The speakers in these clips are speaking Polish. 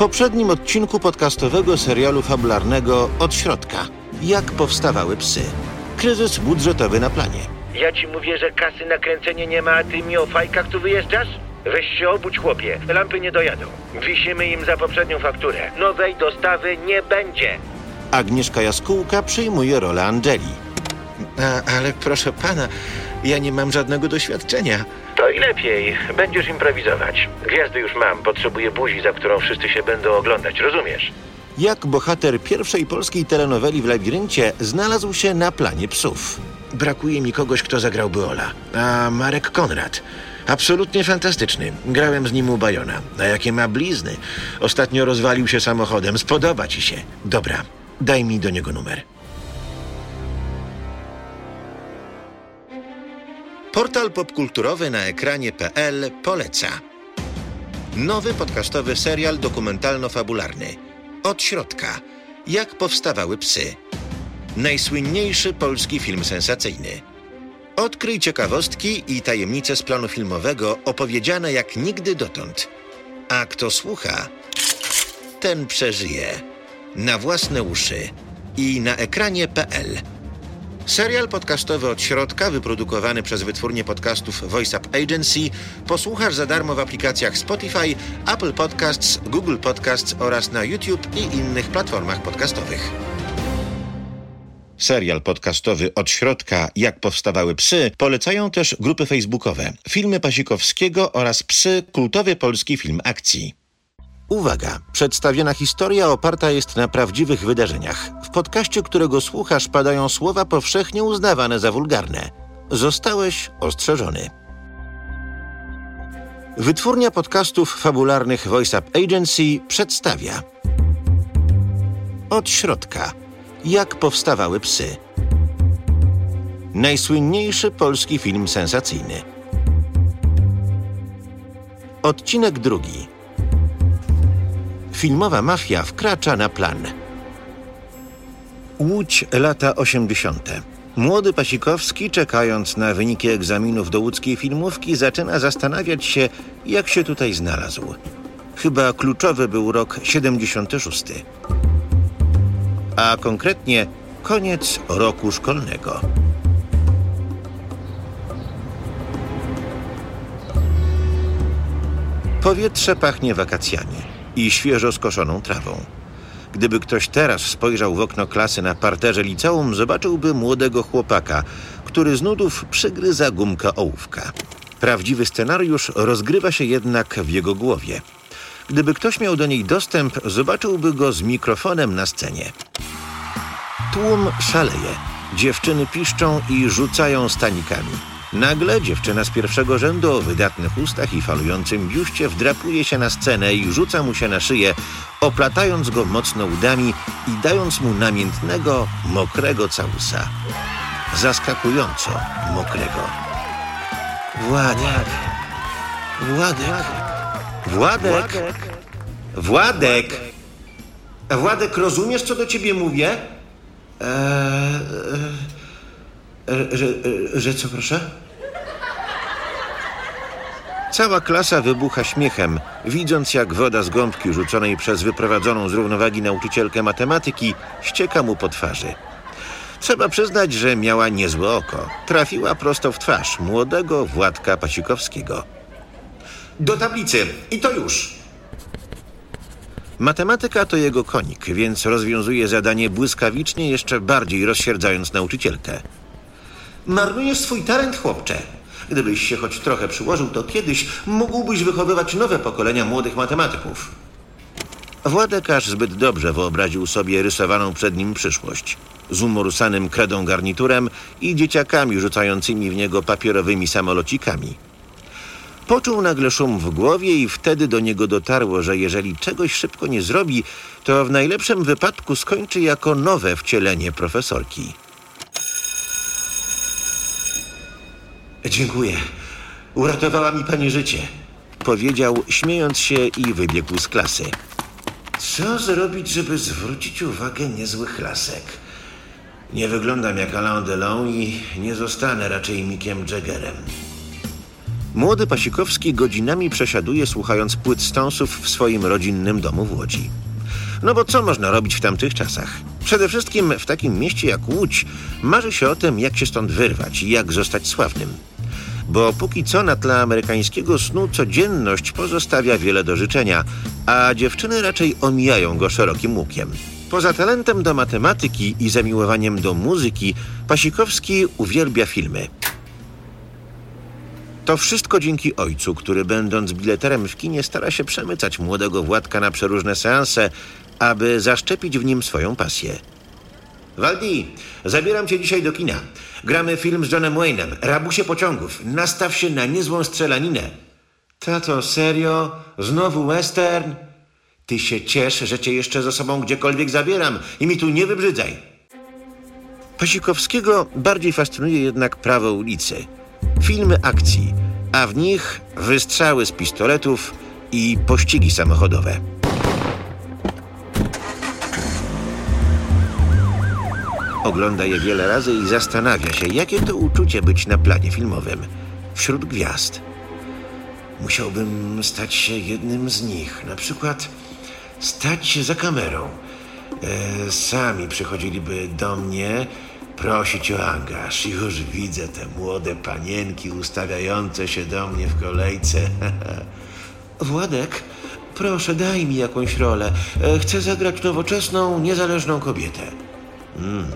poprzednim odcinku podcastowego serialu fabularnego Od środka. Jak powstawały psy. Kryzys budżetowy na planie. Ja ci mówię, że kasy na kręcenie nie ma, a ty mi o fajkach tu wyjeżdżasz? Weź się obudź, chłopie. Lampy nie dojadą. Wisimy im za poprzednią fakturę. Nowej dostawy nie będzie. Agnieszka Jaskółka przyjmuje rolę Angeli. A, ale proszę pana, ja nie mam żadnego doświadczenia. To i lepiej. Będziesz improwizować. Gwiazdy już mam. Potrzebuję buzi, za którą wszyscy się będą oglądać. Rozumiesz? Jak bohater pierwszej polskiej telenoweli w Labiryncie znalazł się na planie psów. Brakuje mi kogoś, kto zagrałby Ola. A Marek Konrad. Absolutnie fantastyczny. Grałem z nim u Bajona. A jakie ma blizny. Ostatnio rozwalił się samochodem. Spodoba ci się. Dobra, daj mi do niego numer. Portal popkulturowy na ekranie.pl poleca. Nowy podcastowy serial dokumentalno-fabularny. Od środka. Jak powstawały psy. Najsłynniejszy polski film sensacyjny. Odkryj ciekawostki i tajemnice z planu filmowego opowiedziane jak nigdy dotąd. A kto słucha, ten przeżyje. Na własne uszy i na ekranie.pl. Serial podcastowy od środka, wyprodukowany przez wytwórnię podcastów Voice Up Agency, posłuchasz za darmo w aplikacjach Spotify, Apple Podcasts, Google Podcasts oraz na YouTube i innych platformach podcastowych. Serial podcastowy od środka Jak powstawały psy polecają też grupy facebookowe Filmy Pasikowskiego oraz Psy kultowy polski film akcji. Uwaga! Przedstawiona historia oparta jest na prawdziwych wydarzeniach. W podcaście, którego słuchasz, padają słowa powszechnie uznawane za wulgarne. Zostałeś ostrzeżony. Wytwórnia podcastów fabularnych Voice Up Agency przedstawia Od środka. Jak powstawały psy. Najsłynniejszy polski film sensacyjny. Odcinek drugi. Filmowa mafia wkracza na plan. Łódź lata 80. Młody Pasikowski, czekając na wyniki egzaminów do łódzkiej filmówki, zaczyna zastanawiać się, jak się tutaj znalazł. Chyba kluczowy był rok 76. A konkretnie koniec roku szkolnego. Powietrze pachnie wakacjami i świeżo skoszoną trawą. Gdyby ktoś teraz spojrzał w okno klasy na parterze liceum, zobaczyłby młodego chłopaka, który z nudów przygryza gumkę ołówka. Prawdziwy scenariusz rozgrywa się jednak w jego głowie. Gdyby ktoś miał do niej dostęp, zobaczyłby go z mikrofonem na scenie. Tłum szaleje. Dziewczyny piszczą i rzucają stanikami. Nagle dziewczyna z pierwszego rzędu o wydatnych ustach i falującym biuście wdrapuje się na scenę i rzuca mu się na szyję, oplatając go mocno udami i dając mu namiętnego, mokrego całusa. Zaskakująco mokrego. Władek. Władek. Władek. Władek. Władek, rozumiesz, co do ciebie mówię? Eee, e, że, e, że co, proszę? Cała klasa wybucha śmiechem, widząc jak woda z gąbki rzuconej przez wyprowadzoną z równowagi nauczycielkę matematyki ścieka mu po twarzy. Trzeba przyznać, że miała niezłe oko. Trafiła prosto w twarz młodego Władka Pasikowskiego. Do tablicy i to już! Matematyka to jego konik, więc rozwiązuje zadanie błyskawicznie, jeszcze bardziej rozsierdzając nauczycielkę. Marnujesz swój talent, chłopcze. Gdybyś się choć trochę przyłożył, to kiedyś mógłbyś wychowywać nowe pokolenia młodych matematyków. Władek aż zbyt dobrze wyobraził sobie rysowaną przed nim przyszłość. Z umorusanym kredą garniturem i dzieciakami rzucającymi w niego papierowymi samolocikami. Poczuł nagle szum w głowie i wtedy do niego dotarło, że jeżeli czegoś szybko nie zrobi, to w najlepszym wypadku skończy jako nowe wcielenie profesorki. Dziękuję. Uratowała mi pani życie. Powiedział, śmiejąc się i wybiegł z klasy. Co zrobić, żeby zwrócić uwagę niezłych lasek? Nie wyglądam jak Alain Delon i nie zostanę raczej Mickiem Jaggerem. Młody Pasikowski godzinami przesiaduje słuchając płyt stąsów w swoim rodzinnym domu w Łodzi. No bo co można robić w tamtych czasach? Przede wszystkim w takim mieście jak Łódź marzy się o tym, jak się stąd wyrwać i jak zostać sławnym. Bo póki co na tle amerykańskiego snu codzienność pozostawia wiele do życzenia, a dziewczyny raczej omijają go szerokim łukiem. Poza talentem do matematyki i zamiłowaniem do muzyki, Pasikowski uwielbia filmy. To wszystko dzięki ojcu, który będąc bileterem w kinie stara się przemycać młodego Władka na przeróżne seanse, aby zaszczepić w nim swoją pasję. Waldi, zabieram cię dzisiaj do kina. Gramy film z Johnem Wayne'em, Rabusie pociągów. Nastaw się na niezłą strzelaninę. Tato, serio? Znowu western? Ty się ciesz, że cię jeszcze ze sobą gdziekolwiek zabieram i mi tu nie wybrzydzaj. Pasikowskiego bardziej fascynuje jednak prawo ulicy. Filmy akcji, a w nich wystrzały z pistoletów i pościgi samochodowe. Ogląda je wiele razy i zastanawia się, jakie to uczucie być na planie filmowym, wśród gwiazd. Musiałbym stać się jednym z nich, na przykład stać się za kamerą. E, sami przychodziliby do mnie prosić o angaż. Już widzę te młode panienki ustawiające się do mnie w kolejce. Władek, proszę, daj mi jakąś rolę. E, chcę zagrać nowoczesną, niezależną kobietę. Mm,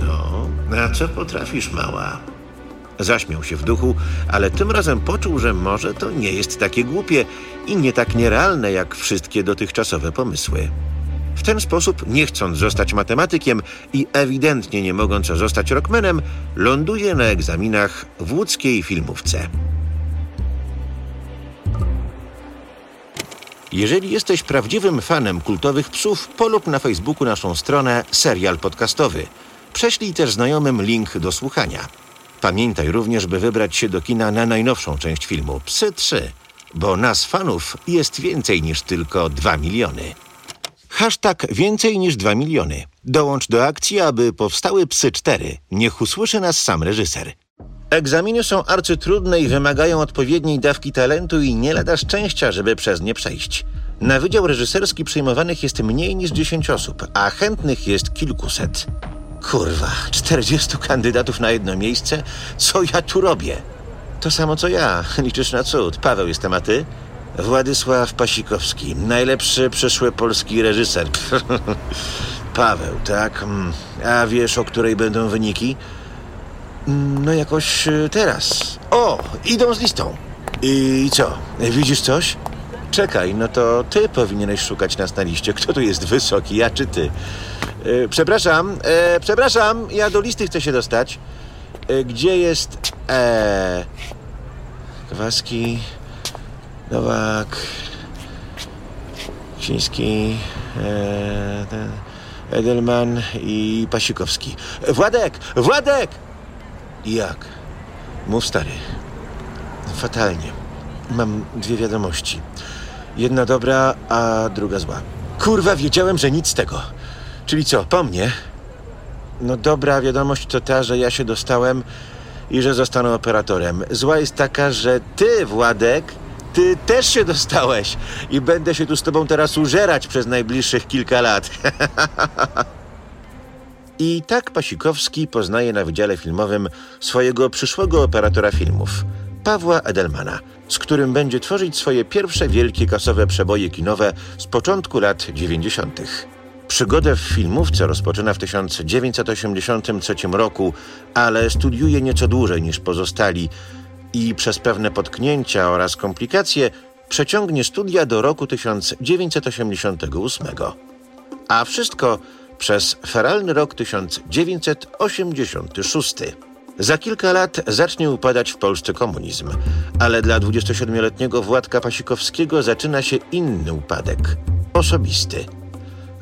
no, a co potrafisz, mała? Zaśmiał się w duchu, ale tym razem poczuł, że może to nie jest takie głupie i nie tak nierealne jak wszystkie dotychczasowe pomysły. W ten sposób, nie chcąc zostać matematykiem i ewidentnie nie mogąc zostać rockmanem, ląduje na egzaminach w łódzkiej filmówce. Jeżeli jesteś prawdziwym fanem kultowych psów, polub na Facebooku naszą stronę Serial Podcastowy. Prześlij też znajomym link do słuchania. Pamiętaj również, by wybrać się do kina na najnowszą część filmu Psy 3, bo nas fanów jest więcej niż tylko 2 miliony. Hashtag więcej niż 2 miliony. Dołącz do akcji, aby powstały Psy 4. Niech usłyszy nas sam reżyser. Egzaminy są arcytrudne i wymagają odpowiedniej dawki talentu i nie lada szczęścia, żeby przez nie przejść. Na wydział reżyserski przyjmowanych jest mniej niż 10 osób, a chętnych jest kilkuset. Kurwa, 40 kandydatów na jedno miejsce? Co ja tu robię? To samo co ja. Liczysz na cud. Paweł jestem, a ty? Władysław Pasikowski, najlepszy przyszły polski reżyser. Paweł, tak? Mm. A wiesz, o której będą wyniki? No jakoś y, teraz. O, idą z listą. I co? Widzisz coś? Czekaj, no to ty powinieneś szukać nas na liście. Kto tu jest wysoki, ja czy ty? E, przepraszam, e, przepraszam, ja do listy chcę się dostać. E, gdzie jest... E, Kwaski, Nowak, Ciński, e, Edelman i Pasikowski. Władek! Władek! Jak? Mów stary. Fatalnie. Mam dwie wiadomości. Jedna dobra, a druga zła. Kurwa, wiedziałem, że nic z tego. Czyli co, po mnie? No dobra wiadomość to ta, że ja się dostałem i że zostanę operatorem. Zła jest taka, że ty, Władek, ty też się dostałeś i będę się tu z tobą teraz użerać przez najbliższych kilka lat. I tak Pasikowski poznaje na wydziale filmowym swojego przyszłego operatora filmów, Pawła Edelmana, z którym będzie tworzyć swoje pierwsze wielkie kasowe przeboje kinowe z początku lat 90. Przygodę w filmówce rozpoczyna w 1983 roku, ale studiuje nieco dłużej niż pozostali i przez pewne potknięcia oraz komplikacje przeciągnie studia do roku 1988. A wszystko przez feralny rok 1986. Za kilka lat zacznie upadać w Polsce komunizm, ale dla 27-letniego Władka Pasikowskiego zaczyna się inny upadek osobisty.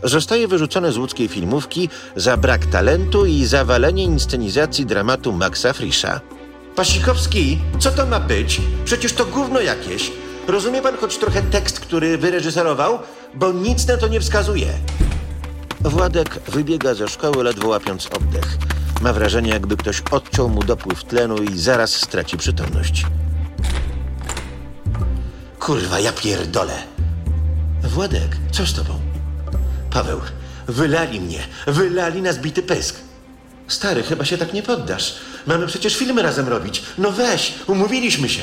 Zostaje wyrzucony z łódzkiej filmówki za brak talentu i zawalenie inscenizacji dramatu Maxa Frisza. Pasikowski, co to ma być? Przecież to gówno jakieś. Rozumie pan choć trochę tekst, który wyreżyserował? Bo nic na to nie wskazuje. Władek wybiega ze szkoły, ledwo łapiąc oddech. Ma wrażenie, jakby ktoś odciął mu dopływ tlenu i zaraz straci przytomność. Kurwa, ja pierdolę. Władek, co z tobą? Paweł, wylali mnie. Wylali na zbity pysk. Stary, chyba się tak nie poddasz. Mamy przecież filmy razem robić. No weź, umówiliśmy się.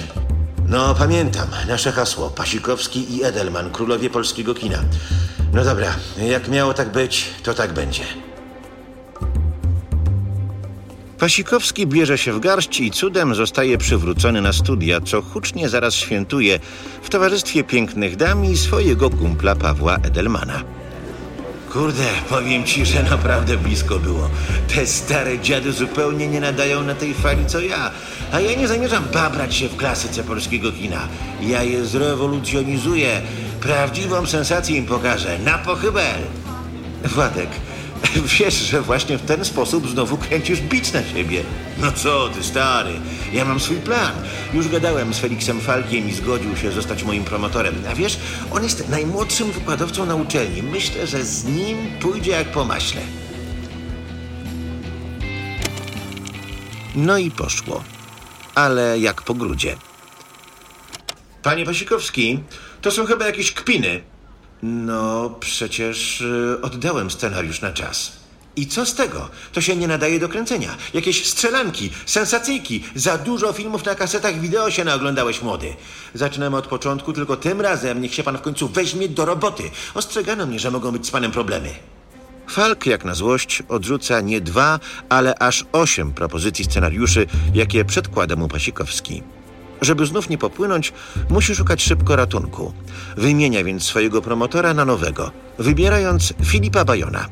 No, pamiętam. Nasze hasło. Pasikowski i Edelman, królowie polskiego kina. No dobra, jak miało tak być, to tak będzie. Pasikowski bierze się w garść i cudem zostaje przywrócony na studia, co hucznie zaraz świętuje w towarzystwie pięknych dam i swojego kumpla Pawła Edelmana. Kurde, powiem ci, że naprawdę blisko było. Te stare dziady zupełnie nie nadają na tej fali co ja. A ja nie zamierzam babrać się w klasyce polskiego kina. Ja je zrewolucjonizuję. Prawdziwą sensację im pokażę. Na pochybel! Władek, wiesz, że właśnie w ten sposób znowu kręcisz bić na siebie. No co ty, stary, ja mam swój plan. Już gadałem z Feliksem Falkiem i zgodził się zostać moim promotorem. A wiesz, on jest najmłodszym wykładowcą na uczelni. Myślę, że z nim pójdzie jak po maśle. No i poszło. Ale jak po grudzie. Panie Pasikowski, to są chyba jakieś kpiny. No, przecież y, oddałem scenariusz na czas. I co z tego? To się nie nadaje do kręcenia. Jakieś strzelanki, sensacyjki. Za dużo filmów na kasetach wideo się naoglądałeś, młody. Zaczynamy od początku, tylko tym razem niech się pan w końcu weźmie do roboty. Ostrzegano mnie, że mogą być z panem problemy. Falk, jak na złość, odrzuca nie dwa, ale aż osiem propozycji scenariuszy, jakie przedkłada mu Pasikowski. Żeby znów nie popłynąć, musi szukać szybko ratunku. Wymienia więc swojego promotora na nowego, wybierając Filipa Bajona.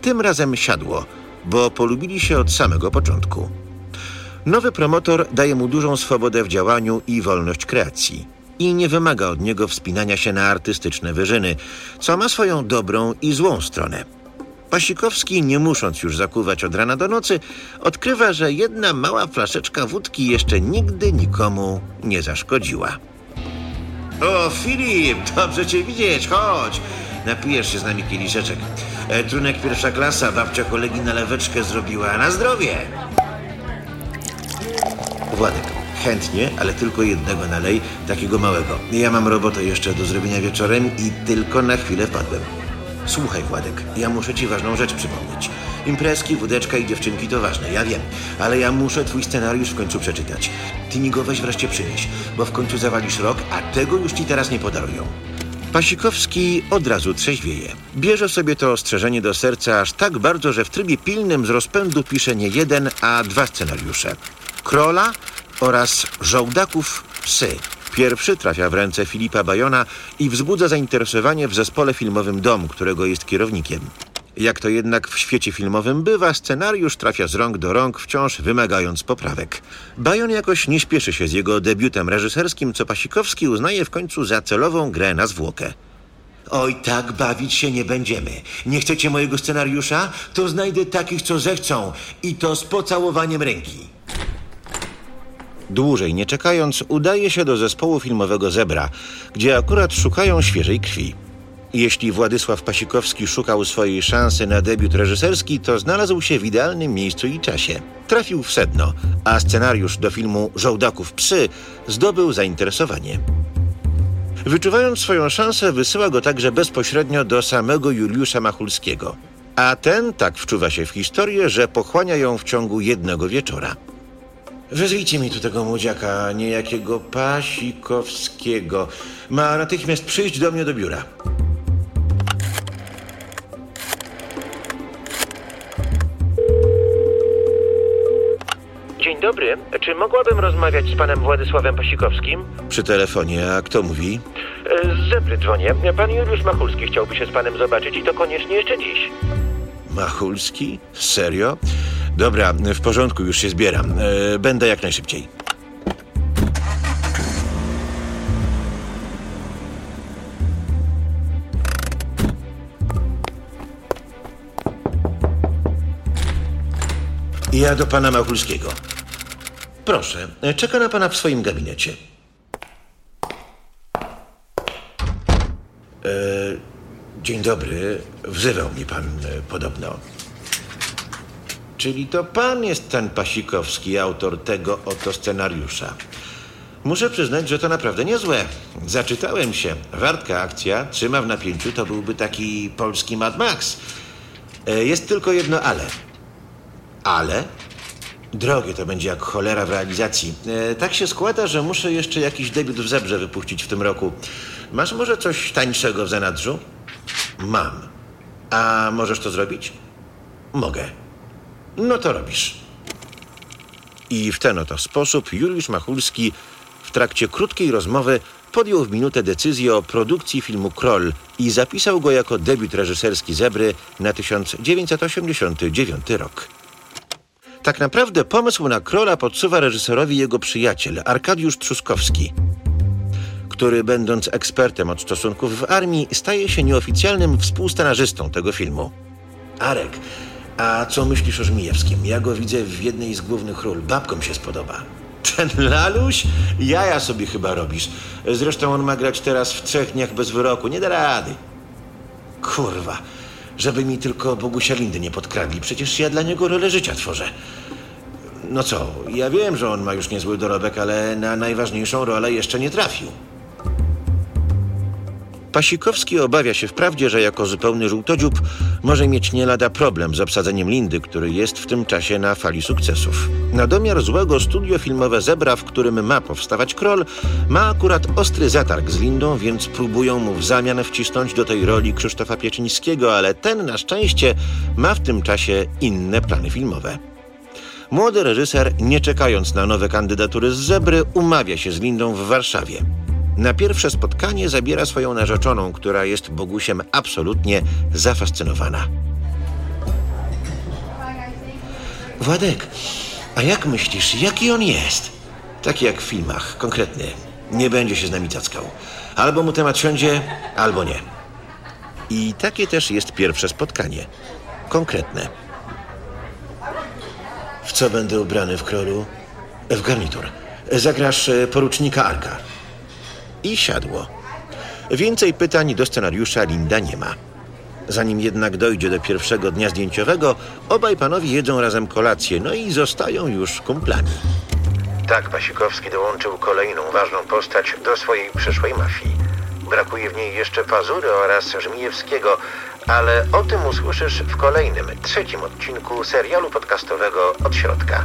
Tym razem siadło, bo polubili się od samego początku. Nowy promotor daje mu dużą swobodę w działaniu i wolność kreacji. I nie wymaga od niego wspinania się na artystyczne wyżyny, co ma swoją dobrą i złą stronę. Pasikowski, nie musząc już zakuwać od rana do nocy, odkrywa, że jedna mała flaszeczka wódki jeszcze nigdy nikomu nie zaszkodziła. O, Filip, dobrze cię widzieć, chodź. Napijesz się z nami kieliszeczek. E, trunek pierwsza klasa, babcia kolegi naleweczkę zrobiła. Na zdrowie! Władek, chętnie, ale tylko jednego nalej, takiego małego. Ja mam robotę jeszcze do zrobienia wieczorem i tylko na chwilę wpadłem. Słuchaj, Władek, ja muszę ci ważną rzecz przypomnieć. Imprezki, wódeczka i dziewczynki to ważne, ja wiem, ale ja muszę twój scenariusz w końcu przeczytać. Ty mi go weź wreszcie przynieś, bo w końcu zawalisz rok, a tego już ci teraz nie podarują. Pasikowski od razu trzeźwieje. Bierze sobie to ostrzeżenie do serca aż tak bardzo, że w trybie pilnym z rozpędu pisze nie jeden, a dwa scenariusze. Krola oraz Żołdaków Psy. Pierwszy trafia w ręce Filipa Bajona i wzbudza zainteresowanie w zespole filmowym Dom, którego jest kierownikiem. Jak to jednak w świecie filmowym bywa, scenariusz trafia z rąk do rąk, wciąż wymagając poprawek. Bajon jakoś nie śpieszy się z jego debiutem reżyserskim, co Pasikowski uznaje w końcu za celową grę na zwłokę. Oj, tak bawić się nie będziemy. Nie chcecie mojego scenariusza? To znajdę takich, co zechcą. I to z pocałowaniem ręki. Dłużej nie czekając, udaje się do zespołu filmowego Zebra, gdzie akurat szukają świeżej krwi. Jeśli Władysław Pasikowski szukał swojej szansy na debiut reżyserski, to znalazł się w idealnym miejscu i czasie. Trafił w sedno, a scenariusz do filmu Żołdaków Psy zdobył zainteresowanie. Wyczuwając swoją szansę, wysyła go także bezpośrednio do samego Juliusza Machulskiego. A ten tak wczuwa się w historię, że pochłania ją w ciągu jednego wieczora. Wezwijcie mi tu tego młodziaka, niejakiego Pasikowskiego. Ma natychmiast przyjść do mnie do biura. Dzień dobry. Czy mogłabym rozmawiać z panem Władysławem Pasikowskim? Przy telefonie, a kto mówi? E, Z Zebry dzwonię. Pan Juliusz Machulski chciałby się z panem zobaczyć i to koniecznie jeszcze dziś. Machulski? Serio? Dobra, w porządku, już się zbieram. E, będę jak najszybciej. Ja do pana Machulskiego. Proszę, e, czeka na pana w swoim gabinecie. E, dzień dobry. Wzywał mnie pan e, podobno. Czyli to pan jest ten Pasikowski, autor tego oto scenariusza. Muszę przyznać, że to naprawdę niezłe. Zaczytałem się. Wartka akcja, trzyma w napięciu, to byłby taki polski Mad Max. E, Jest tylko jedno ale. Ale? Drogie to będzie jak cholera w realizacji. E, tak się składa, że muszę jeszcze jakiś debiut w Zebrze wypuścić w tym roku. Masz może coś tańszego w zanadrzu? Mam. A możesz to zrobić? Mogę. No to robisz. I w ten oto sposób Juliusz Machulski w trakcie krótkiej rozmowy podjął w minutę decyzję o produkcji filmu Kroll i zapisał go jako debiut reżyserski Zebry na 1989 rok. Tak naprawdę pomysł na Krola podsuwa reżyserowi jego przyjaciel Arkadiusz Trzuskowski, który będąc ekspertem od stosunków w armii staje się nieoficjalnym współscenarzystą tego filmu. Arek, a co myślisz o Żmijewskim? Ja go widzę w jednej z głównych ról. Babkom się spodoba. Ten laluś? Jaja sobie chyba robisz. Zresztą on ma grać teraz w trzech dniach bez wyroku. Nie da rady. Kurwa. Żeby mi tylko Bogusia Lindy nie podkradli. Przecież ja dla niego rolę życia tworzę. No co, ja wiem, że on ma już niezły dorobek, ale na najważniejszą rolę jeszcze nie trafił. Pasikowski obawia się wprawdzie, że jako zupełny żółtodziób może mieć nie lada problem z obsadzeniem Lindy, który jest w tym czasie na fali sukcesów. Na domiar złego studio filmowe Zebra, w którym ma powstawać Kroll, ma akurat ostry zatarg z Lindą, więc próbują mu w zamian wcisnąć do tej roli Krzysztofa Pieczyńskiego, ale ten na szczęście ma w tym czasie inne plany filmowe. Młody reżyser, nie czekając na nowe kandydatury z Zebry, umawia się z Lindą w Warszawie. Na pierwsze spotkanie zabiera swoją narzeczoną, która jest Bogusiem absolutnie zafascynowana. Władek, a jak myślisz, jaki on jest? Taki jak w filmach, konkretny. Nie będzie się z nami cackał. Albo mu temat siądzie, albo nie. I takie też jest pierwsze spotkanie. Konkretne. W co będę ubrany w krolu? W garnitur. Zagrasz e, porucznika Arka. I siadło. Więcej pytań do scenariusza Linda nie ma. Zanim jednak dojdzie do pierwszego dnia zdjęciowego, obaj panowie jedzą razem kolację, no i zostają już kumplami. Tak, Pasikowski dołączył kolejną ważną postać do swojej przyszłej mafii. Brakuje w niej jeszcze Pazury oraz Żmijewskiego, ale o tym usłyszysz w kolejnym, trzecim odcinku serialu podcastowego Od Środka.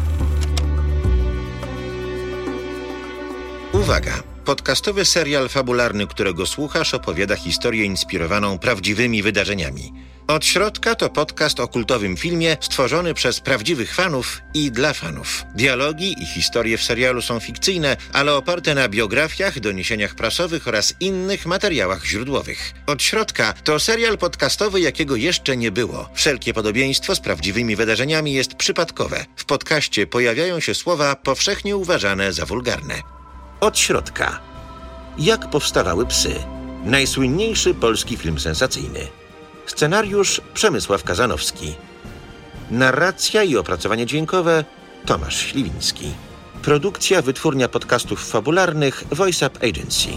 Uwaga! Podcastowy serial fabularny, którego słuchasz, opowiada historię inspirowaną prawdziwymi wydarzeniami. Od środka to podcast o kultowym filmie stworzony przez prawdziwych fanów i dla fanów. Dialogi i historie w serialu są fikcyjne, ale oparte na biografiach, doniesieniach prasowych oraz innych materiałach źródłowych. Od środka to serial podcastowy, jakiego jeszcze nie było. Wszelkie podobieństwo z prawdziwymi wydarzeniami jest przypadkowe. W podcaście pojawiają się słowa powszechnie uważane za wulgarne. Od środka. Jak powstawały psy? Najsłynniejszy polski film sensacyjny. Scenariusz Przemysław Kazanowski. Narracja i opracowanie dźwiękowe Tomasz Śliwiński. Produkcja Wytwórnia Podcastów Fabularnych Voice Up Agency.